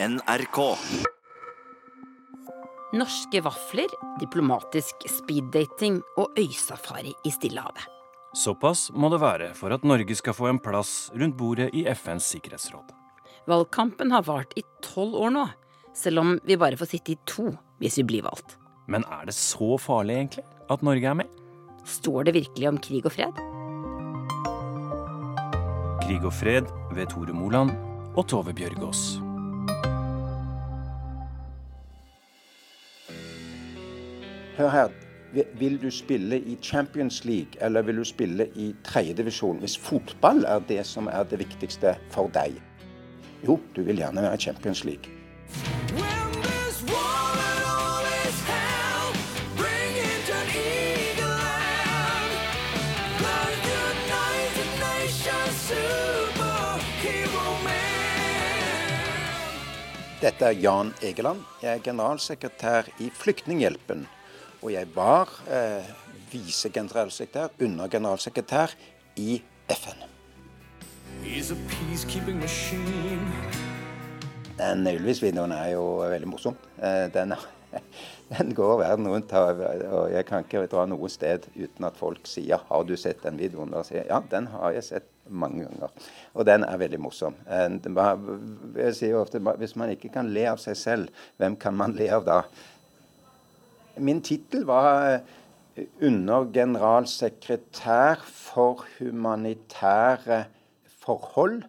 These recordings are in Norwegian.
NRK. Norske vafler, diplomatisk speeddating og øysafari i Stillehavet. Såpass må det være for at Norge skal få en plass rundt bordet i FNs sikkerhetsråd. Valgkampen har vart i tolv år nå, selv om vi bare får sitte i to hvis vi blir valgt. Men er det så farlig, egentlig, at Norge er med? Står det virkelig om krig og fred? Krig og fred ved Tore Moland og Tove Bjørgaas. Hør her. Vil du spille i Champions League eller vil du spille i tredjedivisjon hvis fotball er det som er det viktigste for deg? Jo, du vil gjerne være i Champions League. Dette er Jan Egeland. Jeg er generalsekretær i Flyktninghjelpen. Og jeg var eh, visegeneralsekretær, undergeneralsekretær, i FN. Den Ylvis-videoen er jo veldig morsom. Eh, den, den, går verden rundt, og jeg kan ikke dra noe sted uten at folk sier 'Har du sett den videoen?' Da sier jeg ja, den har jeg sett mange ganger. Og den er veldig morsom. Jeg sier ofte hvis man ikke kan le av seg selv, hvem kan man le av da? Min tittel var under generalsekretær for humanitære forhold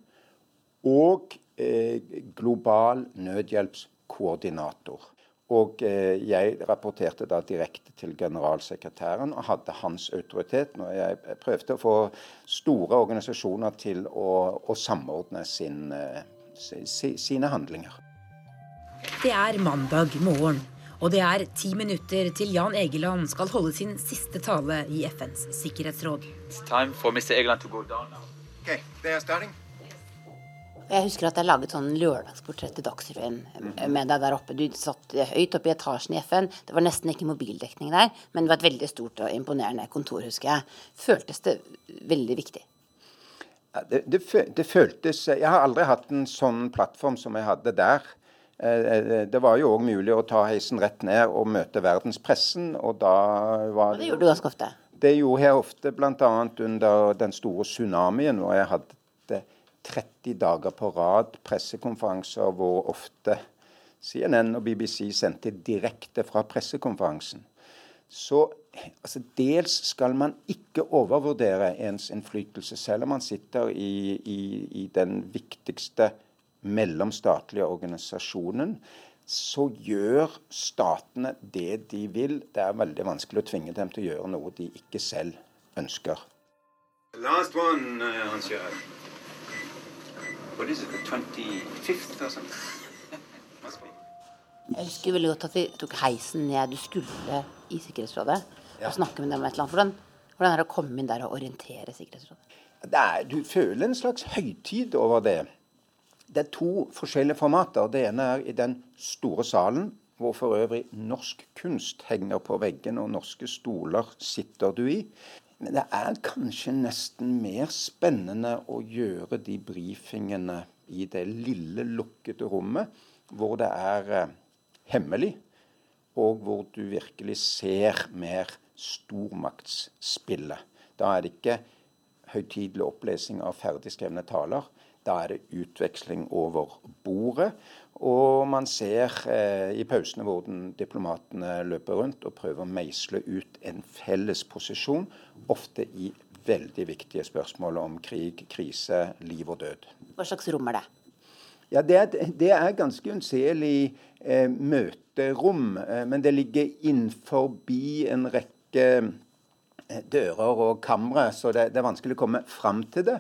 og eh, global nødhjelpskoordinator. Og eh, jeg rapporterte da direkte til generalsekretæren og hadde hans autoritet når jeg prøvde å få store organisasjoner til å, å samordne sin, si, sine handlinger. Det er mandag morgen, og det er ti minutter til Jan Egeland skal holde sin siste tale i FNs sikkerhetsråd. It's time for Mr. Egeland to go down now. Okay, they are starting. Jeg husker at jeg laget sånn lørdagsportrett i Dagsrevyen med deg der oppe. Du satt høyt oppe i etasjen i FN. Det var nesten ikke mobildekning der, men det var et veldig stort og imponerende kontor, husker jeg. Føltes det veldig viktig? Ja, det, det, det, føltes Jeg har aldri hatt en sånn plattform som jeg hadde der. Det var jo òg mulig å ta heisen rett ned og møte verdenspressen, og da var det Det gjorde du ganske ofte? Det gjorde jeg ofte, bl.a. under den store tsunamien, hvor jeg hadde 30 dager på rad pressekonferanser hvor ofte CNN og BBC sendte direkte fra pressekonferansen. Så altså, dels skal man ikke overvurdere ens innflytelse, selv om man sitter i, i, i den viktigste mellomstatlige organisasjonen. Så gjør statene det de vil. Det er veldig vanskelig å tvinge dem til å gjøre noe de ikke selv ønsker. Last one, uh, Hans Jørgen. What is it, the 25th or something? Jeg husker veldig godt at vi tok heisen ned. Du skulle i Sikkerhetsrådet ja. og snakke med dem om et eller annet. Hvordan, hvordan er det å komme inn der og orientere Sikkerhetsrådet? Er, du føler en slags høytid over det. Det er to forskjellige formater. Det ene er i den store salen, hvor for øvrig norsk kunst henger på veggen, og norske stoler sitter du i. Men det er kanskje nesten mer spennende å gjøre de brifingene i det lille, lukkede rommet, hvor det er eh, hemmelig, og hvor du virkelig ser mer stormaktsspillet. Da er det ikke høytidelig opplesing av ferdigskrevne taler. Da er det utveksling over bordet. Og man ser eh, i pausene hvordan diplomatene løper rundt og prøver å meisle ut en felles posisjon, ofte i veldig viktige spørsmål om krig, krise, liv og død. Hva slags rom er det? Ja, Det er, det er ganske unnselig eh, møterom. Eh, men det ligger innenfor en rekke eh, dører og kamre, så det, det er vanskelig å komme fram til det.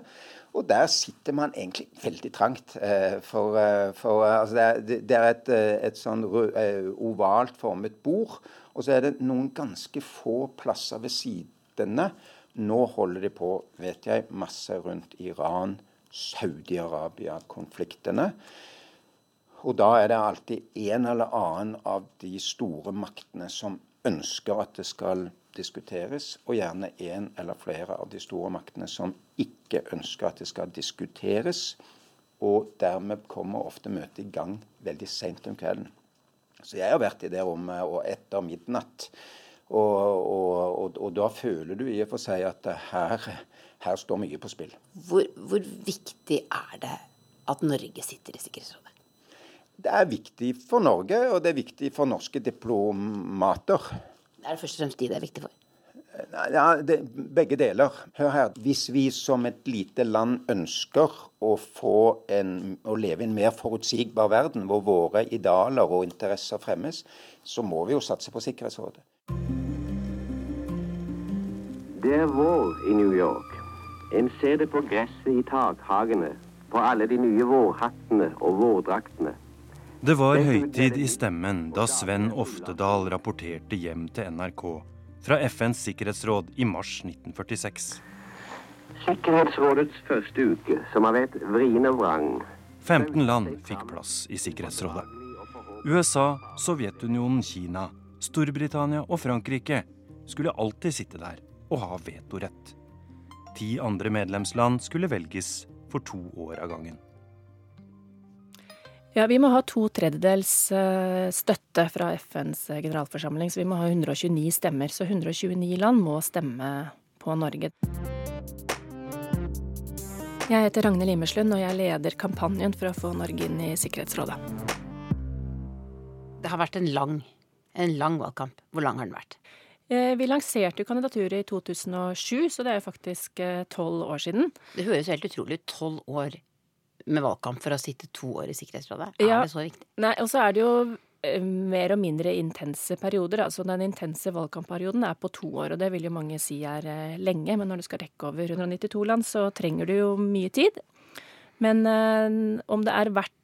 Og der sitter man egentlig veldig trangt. Eh, for, eh, for eh, altså det, er, det, er, et, et sånn ovalt formet bord, og så er det noen ganske få plasser ved sidene. Nå holder de på, vet jeg, masse rundt Iran, Saudi-Arabia-konfliktene. Og da er det alltid en eller annen av de store maktene som ønsker at det skal diskuteres, og gjerne en eller flere av de store maktene som ikke ønsker at det skal diskuteres. og dermed kommer ofte møtet i gang veldig seint om kvelden. Så jeg har vært i det rommet og etter midnatt. Og, og, og, og, da føler du i og for seg at her, her står mye på spill. Hvor, hvor, viktig er det at Norge sitter i Sikkerhetsrådet? Det er viktig for Norge, og det er viktig for norske diplomater. Det er det først og fremst de det er viktig for? Ja, det, Begge deler. Hør her. Hvis vi som et lite land ønsker å, en, å leve i en mer forutsigbar verden, hvor våre idealer og interesser fremmes, så må vi jo satse på Sikkerhetsrådet. Det er vår i New York. En ser det på gresset i takhagene, på alle de nye vårhattene og vårdraktene. Det var høytid i stemmen da Sven Oftedal rapporterte hjem til NRK fra FNs sikkerhetsråd i mars 1946. Sikkerhetsrådets første uke, som har vært vrien og vrang. 15 land fikk plass i Sikkerhetsrådet. USA, Sovjetunionen, Kina, Storbritannia og Frankrike skulle alltid sitte der og ha vetorett. Ti andre medlemsland skulle velges for to år av gangen. Ja, Vi må ha to tredjedels eh, støtte fra FNs eh, generalforsamling, så vi må ha 129 stemmer. Så 129 land må stemme på Norge. Jeg heter Ragnhild Limeslund, og jeg leder kampanjen for å få Norge inn i Sikkerhetsrådet. Det har vært en lang, en lang valgkamp. Hvor lang har den vært? Eh, vi lanserte jo kandidaturet i 2007, så det er jo faktisk tolv år siden. Det høres helt utrolig ut. Tolv år med valgkamp for å sitte to år i Sikkerhetsrådet? Ja. Er det så viktig? Nei, og så er det jo eh, mer og mindre intense perioder. Altså Den intense valgkampperioden er på to år, og det vil jo mange si er eh, lenge. Men når du skal rekke over 192 land, så trenger du jo mye tid. Men øh, om det er verdt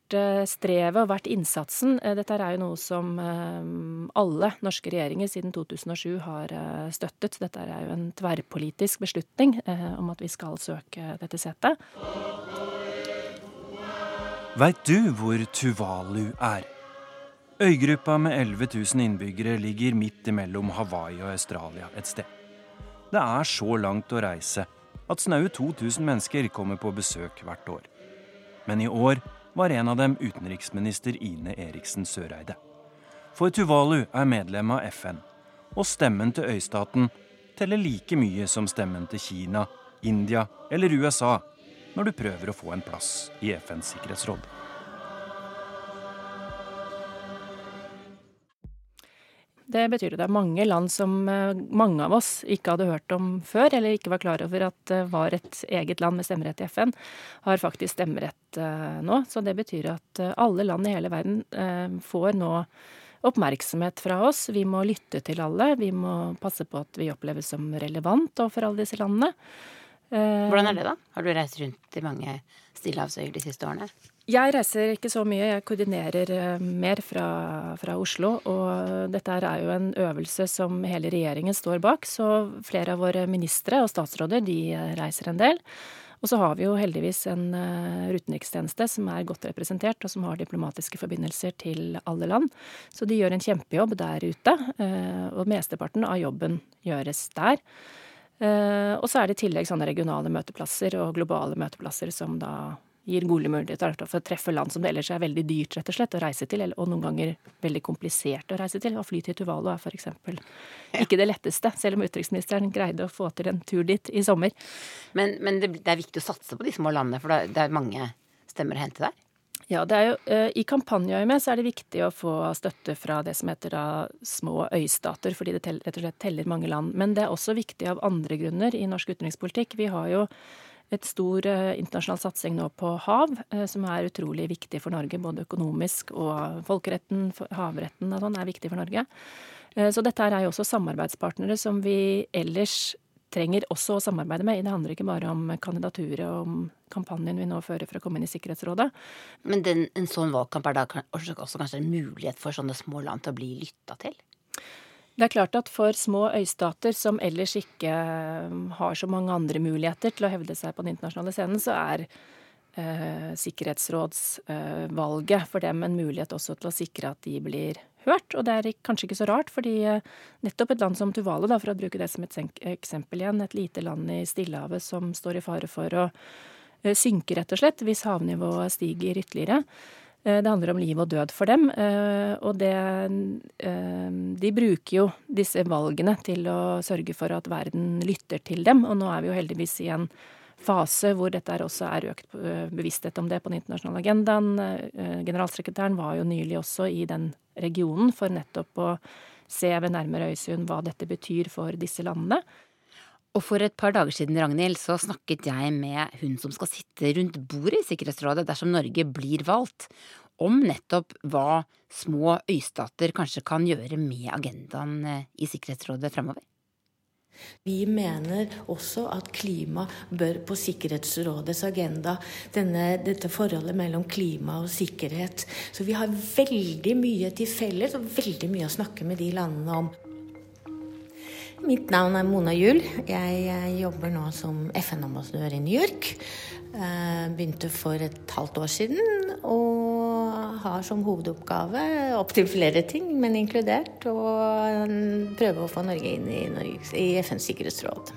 strevet og verdt innsatsen. Dette er jo noe som alle norske regjeringer siden 2007 har støttet. Dette er jo en tverrpolitisk beslutning om at vi skal søke dette setet. Veit du hvor Tuvalu er? Øygruppa med 11 000 innbyggere ligger midt imellom Hawaii og Australia et sted. Det er så langt å reise at snaue 2000 mennesker kommer på besøk hvert år. Men i år var en av dem utenriksminister Ine Eriksen Søreide. For Tuvalu er medlem av FN, og stemmen til øystaten teller like mye som stemmen til Kina, India eller USA når du prøver å få en plass i FNs sikkerhetsråd. Det betyr at det er mange land som eh, mange av oss ikke hadde hørt om før, eller ikke var klar over at det var et eget land med stemmerett i FN, har faktisk stemmerett eh, nå. Så det betyr at eh, alle land i hele verden får nå oppmerksomhet fra oss. Vi må lytte til alle. Vi må passe på at vi oppleves som relevant overfor alle disse landene. Eh, Hvordan er det, da? Har du reist rundt i mange stillehavsøyer de siste årene? Jeg reiser ikke så mye. Jeg koordinerer eh, mer fra, fra, Oslo. Og dette er jo en øvelse som hele regjeringen står bak. Så flere av våre ministre og statsråder de eh, reiser en del. Og så har vi jo heldigvis en utenrikstjeneste som er godt representert, og som har diplomatiske forbindelser til alle land. Så de gjør en kjempejobb der ute. Og mesteparten av jobben gjøres der. Uh, og så er det i tillegg sånne regionale møteplasser og globale møteplasser som da gir gode muligheter for å treffe land som det ellers er veldig dyrt rett og slett å reise til, og noen ganger veldig komplisert å reise til. Å fly til Tuvalu er f.eks. ikke det letteste, selv om utenriksministeren greide å få til en tur dit i sommer. Men, men det, det, er viktig å satse på de små landene, for det er mange stemmer å hente der? Ja, det er jo, uh, I kampanjeøyemed så er det viktig å få støtte fra det som heter da små øystater, fordi det tell, rett og slett teller mange land. Men det er også viktig av andre grunner i norsk utenrikspolitikk. Vi har jo et stor uh, internasjonal satsing nå på hav, uh, som er utrolig viktig for Norge. Både økonomisk og folkeretten, havretten og sånn er viktig for Norge. Så dette er jo også samarbeidspartnere som vi ellers trenger også å samarbeide med. Det handler ikke bare om kandidaturet og om kampanjen vi nå fører for å komme inn i Sikkerhetsrådet. Men den, en sånn valgkamp er da også, kanskje en mulighet for sånne små land til å bli lytta til? Det er klart at for små øystater som ellers ikke eh, har så mange andre muligheter til å hevde seg på den internasjonale scenen, så er eh, sikkerhetsrådsvalget eh, for dem en mulighet også til å sikre at de blir hørt. Og det er kanskje ikke så rart, fordi eh, nettopp et land som Tuvalu, da, for å bruke det som et eksempel igjen, et lite land i Stillehavet som står i fare for å synke, rett og slett, hvis havnivået stiger ytterligere. Det handler om liv og død for dem. Og det De bruker jo disse valgene til å sørge for at verden lytter til dem. Og nå er vi jo heldigvis i en fase hvor dette også er økt bevissthet om det på den internasjonale agendaen. Generalsekretæren var jo nylig også i den regionen for nettopp å se ved nærmere øyesyn hva dette betyr for disse landene. Og for et par dager siden Ragnhild, så snakket jeg med hun som skal sitte rundt bordet i Sikkerhetsrådet dersom Norge blir valgt, om nettopp hva små øystater kanskje kan gjøre med agendaen eh, i Sikkerhetsrådet fremover. Vi mener også at klima bør på Sikkerhetsrådets agenda. Denne, dette forholdet mellom klima og sikkerhet. Så vi har veldig mye til felles og veldig mye å snakke med de landene om. Mitt navn er Mona Juel. Jeg jobber nå som FN-ambassadør i New York. Eh, begynte for et halvt år siden og har som hovedoppgave opptil flere ting, men inkludert å prøve å få Norge inn i, i FNs sikkerhetsråd.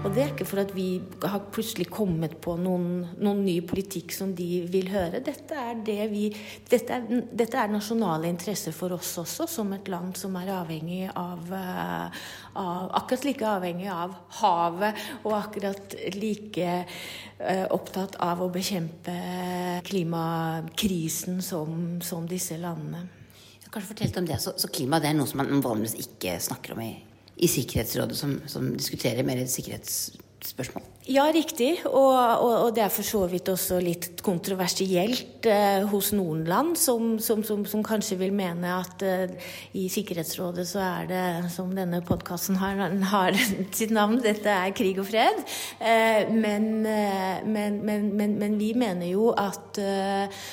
Og det er ikke for at vi har plutselig kommet på noen, noen ny politikk som de vil høre. Dette er, det vi, dette, er, dette er, nasjonale interesser for oss også, som et land som er avhengig av, uh, av Akkurat like avhengig av havet, og akkurat like uh, opptatt av å bekjempe klimakrisen som, som disse landene. Kanskje fortelle om det, så, så klima det er noe som man vanligvis ikke snakker om i i Sikkerhetsrådet som, som diskuterer mer sikkerhetsspørsmål. Ja, riktig. Og, og, og, det er for så vidt også litt kontroversielt eh, hos noen land, som, som, som, som, kanskje vil mene at eh, i Sikkerhetsrådet så er det, som denne podkasten har, har, sitt navn, dette er krig og fred. Eh, men, eh, men, men, men, vi mener jo at, eh,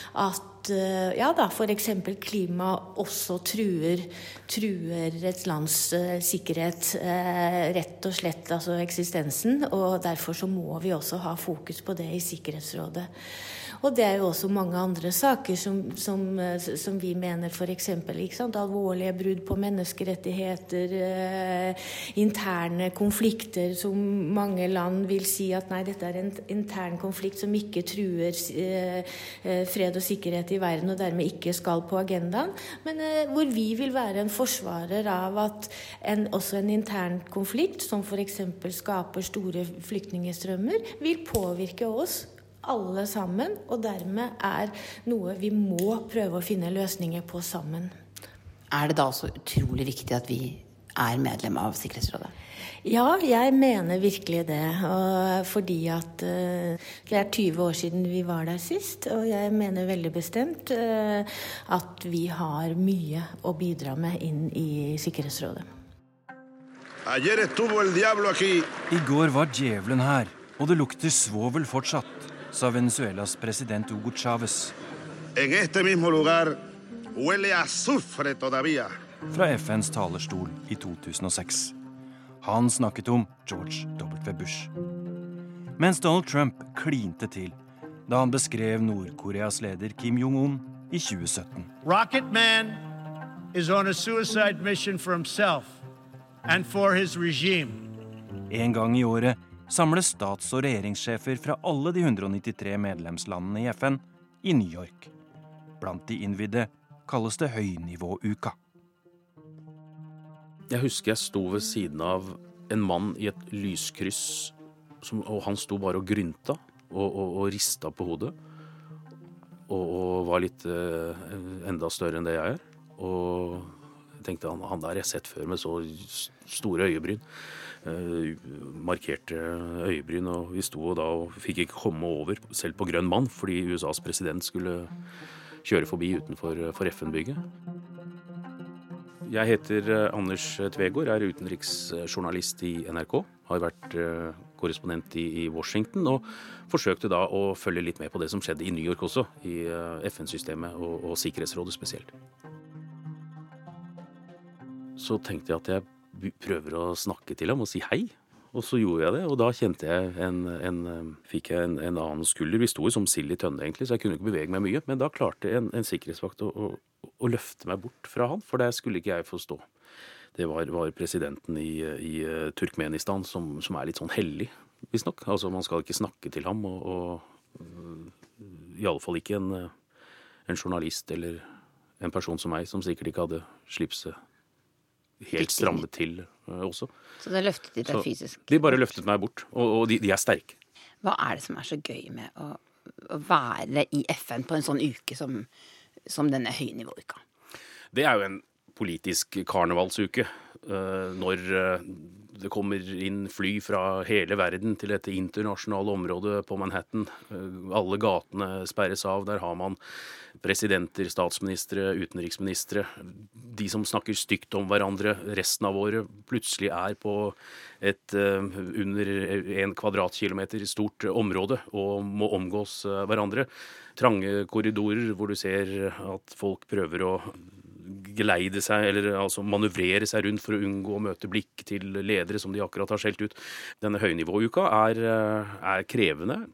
at Eh, ja da, f.eks. klima også truer, truer et lands uh, sikkerhet, uh, rett og slett altså eksistensen. Og derfor så må vi også ha fokus på det i Sikkerhetsrådet. Og det er jo også mange andre saker som, som, som vi mener f.eks. alvorlige brudd på menneskerettigheter, eh, interne konflikter som mange land vil si at nei, dette er en intern konflikt som ikke truer eh, eh, fred og sikkerhet i verden, og dermed ikke skal på agendaen. Men eh, hvor vi vil være en forsvarer av at en, også en intern konflikt, som f.eks. skaper store flyktningstrømmer, vil påvirke oss alle sammen, og dermed er noe vi må prøve å finne løsninger på sammen. Er det da også utrolig viktig at vi er medlem av Sikkerhetsrådet? Ja, jeg mener virkelig det. fordi at uh, det er 20 år siden vi var der sist. Og jeg mener veldig bestemt uh, at vi har mye å bidra med inn i Sikkerhetsrådet. I går var djevelen her, og det lukter svovel fortsatt sa Venezuelas president Hugo Chávez. Fra FNs talerstol i 2006. Han snakket om George W. Bush. Mens Donald Trump klinte til da han beskrev Nord-Koreas leder Kim Jong-un i 2017. Rocket Man is on a suicide mission for himself and for his regime. En gang i året samles stats- og regjeringssjefer fra alle de 193 medlemslandene i FN i New York. Blant de innvidde kalles det høynivåuka. Jeg husker jeg sto ved siden av en mann i et lyskryss, som, og han sto bare og grynta og, og, og rista på hodet. Og, og var litt eh, enda større enn det jeg er. Og jeg tenkte han, han der har sett før med så store øyebryn. Eh, markerte øyebryn. Og vi sto da og fikk ikke komme over, selv på grønn mann, fordi USAs president skulle kjøre forbi utenfor for FN-bygget. Jeg heter eh, Anders Tvegård, er utenriksjournalist i NRK. Har vært eh, korrespondent i Washington og forsøkte da å følge litt med på det som skjedde i New York også, i FN-systemet og, og Sikkerhetsrådet spesielt. Så tenkte jeg at jeg prøver å snakke til ham og si hei. Og så gjorde jeg det, og da kjente jeg en, en, fikk jeg en, en, annen skulder. Vi sto jo som sild i tønne, egentlig, så jeg kunne ikke bevege meg mye. Men da klarte en, en sikkerhetsvakt å, å, å, løfte meg bort fra han, for det skulle ikke jeg få stå. Det var, var presidenten i, i, Turkmenistan, som, som, er litt sånn hellig. visstnok. Altså, man skal ikke snakke til ham, og, og i alle fall ikke en, en journalist eller en person som meg, som sikkert ikke hadde slipset helt strammet til uh, også. Så det løftet de deg fysisk? De bare løftet meg bort, og, og de, de, er sterke. Hva er det som er så gøy med å, å være i FN på en sånn uke som, som denne høynivåuka? Det er jo en politisk karnevalsuke. Uh, når uh, det kommer inn fly fra hele verden til dette internasjonale området på Manhattan. Alle gatene sperres av. Der har man presidenter, statsministre, utenriksministre. De som snakker stygt om hverandre. Resten av året plutselig er på et uh, under en kvadratkilometer stort område og må omgås uh, hverandre. Trange korridorer hvor du ser at folk prøver å geleide seg, eller altså manøvrere seg rundt for å unngå å møte blikk til ledere som de akkurat har skjelt ut. Denne høynivåuka er, eh, er krevende.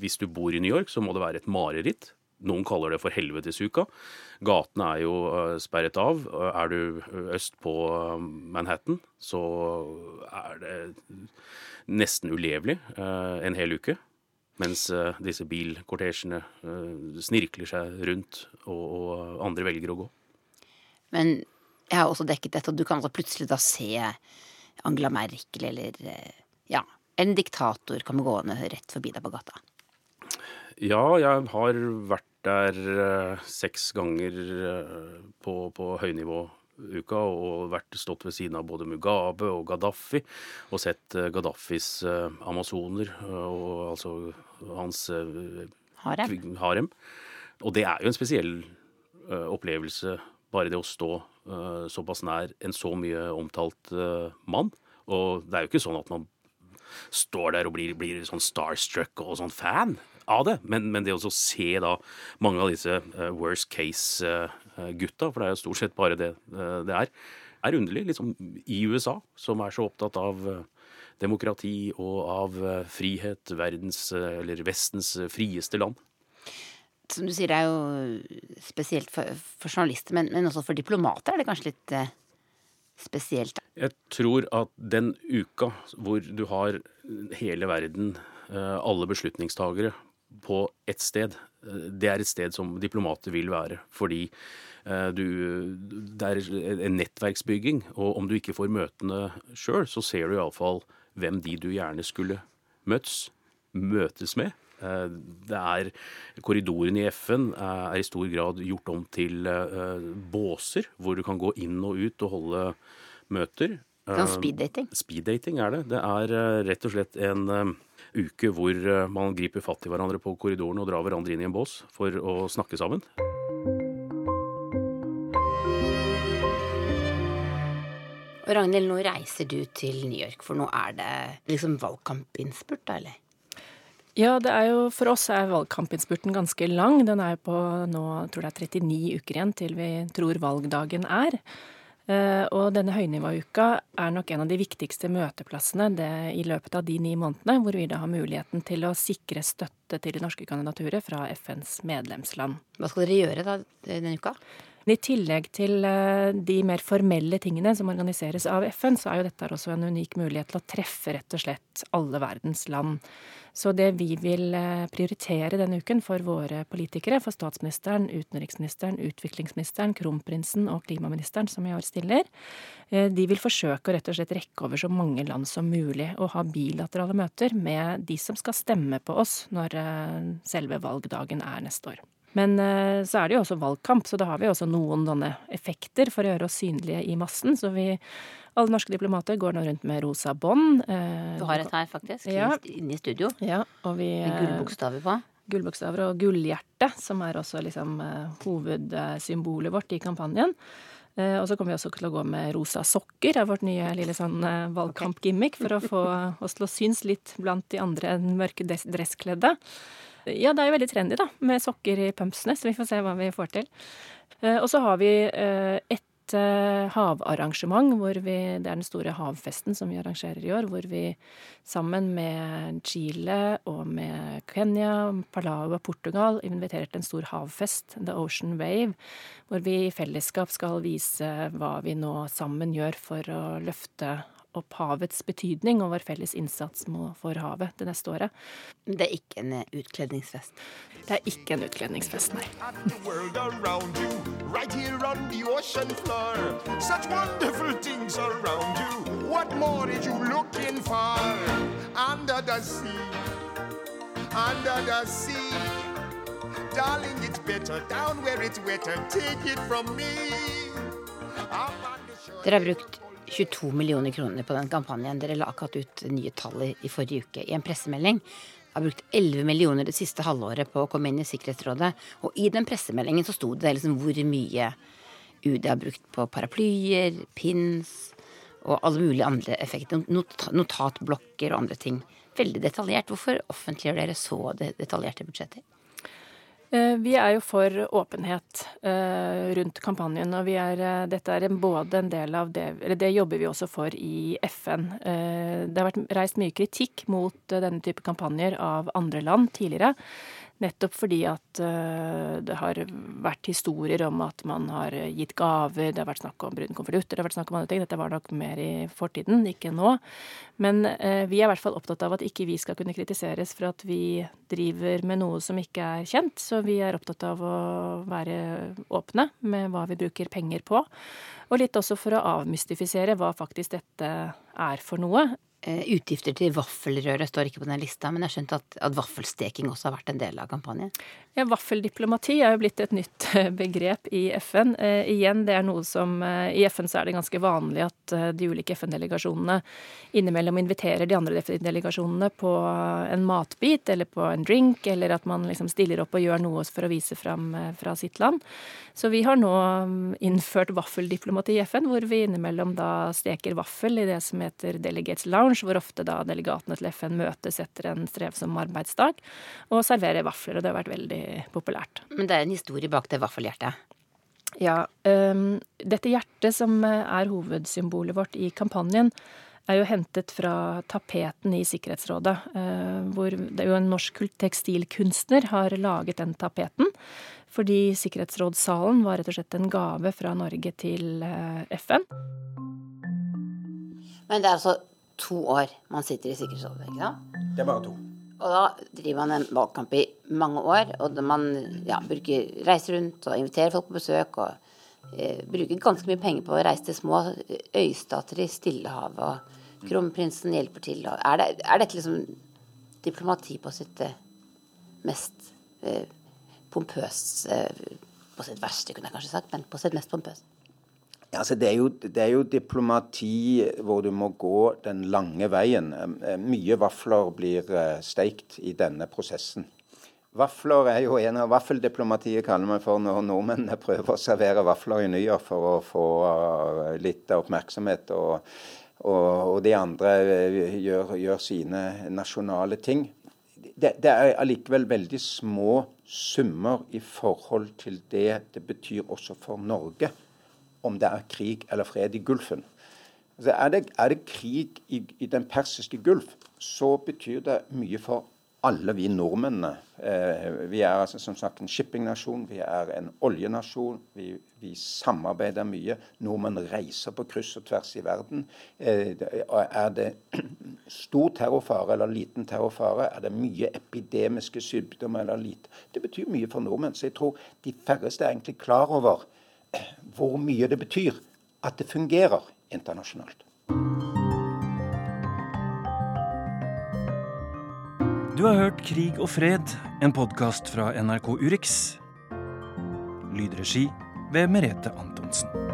Hvis du bor i New York, så må det være et mareritt. Noen kaller det for helvetesuka. Gatene er jo eh, sperret av. Er du øst på eh, Manhattan, så er det nesten ulevelig en hel uke. Mens disse bilkortesjene snirkler seg rundt, og andre velger å gå. Men jeg har også dekket dette, og du kan altså plutselig da se Angela Merkel eller eh, ja, en diktator komme gående rett forbi deg på gata. Ja, jeg har vært der uh, seks ganger på, på, høynivå uka og vært stått ved siden av både Mugabe og Gaddafi og sett uh, Gaddafis amazoner, og altså hans harem. harem. Og det er jo en spesiell opplevelse bare det å stå såpass nær en så mye omtalt mann. Og det er jo ikke sånn at man står der og blir, blir sånn starstruck og sånn fan av det. Men, men det å se da mange av disse uh, worst case-gutta, for det er jo stort sett bare det det er, er underlig. Liksom i USA, som er så opptatt av demokrati og av frihet, verdens, eller Vestens frieste land som du sier, det er jo spesielt for, for journalister, men, men, også for diplomater er det kanskje litt eh, spesielt? Jeg tror at den uka hvor du har hele verden, eh, alle beslutningstagere, på ett sted, eh, det er et sted som diplomater vil være. Fordi eh, du, det er en nettverksbygging, og om du ikke får møtene sjøl, så ser du iallfall hvem de du gjerne skulle møtes, møtes med. Eh, det er Korridorene i FN er i stor grad gjort om til eh, båser, hvor du kan gå inn og ut og holde møter. Sånn speeddating? Speeddating er det. Det er rett og slett en uke hvor man griper fatt i hverandre på korridoren og drar hverandre inn i en bås for å snakke sammen. Og Ragnhild, nå reiser du til New York, for nå er det liksom valgkampinnspurt, da, eller? Ja, det er jo, for oss er valgkampinnspurten ganske lang. Den er jo på nå, jeg tror det er 39 uker igjen til vi tror valgdagen er. Eh, og denne høynivåuka er nok en av de viktigste møteplassene det, i løpet av de ni månedene, hvor vi da har muligheten til å sikre støtte til det norske kandidaturet fra FNs medlemsland. Hva skal dere gjøre da denne uka? I tillegg til eh, de mer formelle tingene som organiseres av FN, så er jo dette også en unik mulighet til å treffe rett og slett alle verdens land. Så det vi vil eh, prioritere denne uken for våre politikere, for statsministeren, utenriksministeren, utviklingsministeren, kronprinsen og klimaministeren, som i år stiller, eh, de vil forsøke å rett og slett rekke over så mange land som mulig og ha bilaterale møter med de som skal stemme på oss når selve valgdagen er neste år. Men eh, så er det jo også valgkamp, så da har vi også noen sånne effekter for å gjøre oss synlige i massen. Så vi, alle norske diplomater går nå rundt med rosa bånd. Eh, du har et her, faktisk, ja. inne i studio. Ja, og vi, med gullbokstaver på. Gullbokstaver og gullhjerte, som er også liksom hovedsymbolet vårt i kampanjen. Og så kommer vi også til å gå med rosa sokker, er vårt nye lille sånn valgkampgimmick, for å få oss til å synes litt blant de andre mørke dresskledde. Ja, det er jo veldig trendy, da, med sokker i pumpsene, så vi får se hva vi får til. Eh, og så har vi eh, et eh, havarrangement hvor vi Det er den store havfesten som vi arrangerer i år, hvor vi sammen med Chile og med Kenya, Palau og Portugal inviterer til en stor havfest, The Ocean Wave, hvor vi i fellesskap skal vise hva vi nå sammen gjør for å løfte opp havets betydning og vår felles innsats for havet det neste året. Det er ikke en utkledningsfest? Det er ikke en utkledningsfest, nei. Under the sea, darling, it's better down where it's wetter. Take it from me. Dere har brukt 22 millioner kroner på den kampanjen. Dere la akkurat ut nye tall i forrige uke i en pressemelding. Har brukt 11 millioner det siste halvåret på å komme inn i Sikkerhetsrådet. Og i den pressemeldingen så sto det liksom hvor mye UD har brukt på paraplyer, pins og alle mulige andre effekter. Not notatblokker og andre ting. Veldig detaljert. Hvorfor offentliggjør dere så detaljerte budsjetter? Eh, vi er jo for åpenhet eh, rundt kampanjen, og er, eh, dette er både en del av det Eller det jobber vi også for i FN. Det har vært reist mye kritikk mot denne type kampanjer av andre land tidligere. Nettopp fordi at uh, det har vært historier om at man har gitt gaver, det har vært snakk om brune konvolutter, det har vært snakk om andre ting. Dette var nok mer i fortiden, ikke nå. Men uh, vi er i hvert fall opptatt av at ikke vi skal kunne kritiseres for at vi driver med noe som ikke er kjent. Så vi er opptatt av å være åpne med hva vi bruker penger på. Og litt også for å avmystifisere hva faktisk dette er for noe. Eh, utgifter til vaffelrøre står ikke på den lista, men jeg har skjønt at, at, vaffelsteking også har vært en del av kampanjen? Ja, Vaffeldiplomati er jo blitt et nytt eh, begrep i FN. Eh, igjen, det er noe som eh, I FN så er det ganske vanlig at eh, de ulike FN-delegasjonene innimellom inviterer de andre FN-delegasjonene på en matbit eller på en drink, eller at man liksom stiller opp og gjør noe for å vise fram eh, fra sitt land. Så vi har nå mm, innført vaffeldiplomati i FN, hvor vi innimellom da steker vaffel i det som heter Delegates Lounge lunsj, hvor ofte da delegatene til FN møtes etter en strevsom arbeidsdag og serverer vafler, og det har vært veldig populært. Men det er en historie bak det vaffelhjertet? Ja. Um, dette hjertet, som er hovedsymbolet vårt i kampanjen, er jo hentet fra tapeten i Sikkerhetsrådet, uh, hvor det er jo en norsk tekstilkunstner har laget den tapeten. Fordi Sikkerhetsrådssalen var rett og slett en gave fra Norge til uh, FN. Men det er altså to år man sitter i Sikkerhetsrådet, ikke sant? Det er bare to. Og da driver man en valgkamp i mange år, og man ja, bruker, reiser rundt og inviterer folk på besøk. og eh, bruker ganske mye penger på å reise til små øystater i Stillehavet. Og kronprinsen hjelper til. Og er, det, er dette liksom diplomati på sitt eh, mest eh, pompøse eh, På sitt verste, kunne jeg kanskje sagt, men på sitt mest pompøse? Altså, det, er jo, det, er jo, diplomati hvor du må gå den lange veien. Eh, mye vafler blir eh, steikt i denne prosessen. Vafler er jo en av Vaffeldiplomatiet kaller man for når nordmennene prøver å servere vafler i York for å få eh, litt oppmerksomhet, og, og, og de andre gjør, gjør, sine nasjonale ting. Det, det er allikevel veldig små summer i forhold til det det betyr også for Norge om det er krig eller fred i Gulfen. Altså er, det, er, det, krig i, i, den persiske gulf, så betyr det mye for alle vi nordmennene. Eh, vi er altså som sagt en shippingnasjon, vi er en oljenasjon. Vi, vi, samarbeider mye. Nordmenn reiser på kryss og tvers i verden. Eh, er det stor terrorfare eller liten terrorfare? Er det mye epidemiske sykdommer eller lite? Det betyr mye for nordmenn. Så jeg tror de færreste er egentlig klar over hvor mye det betyr at det fungerer internasjonalt. Du har hørt Krig og fred, en podkast fra NRK Urix. Lydregi ved Merete Antonsen.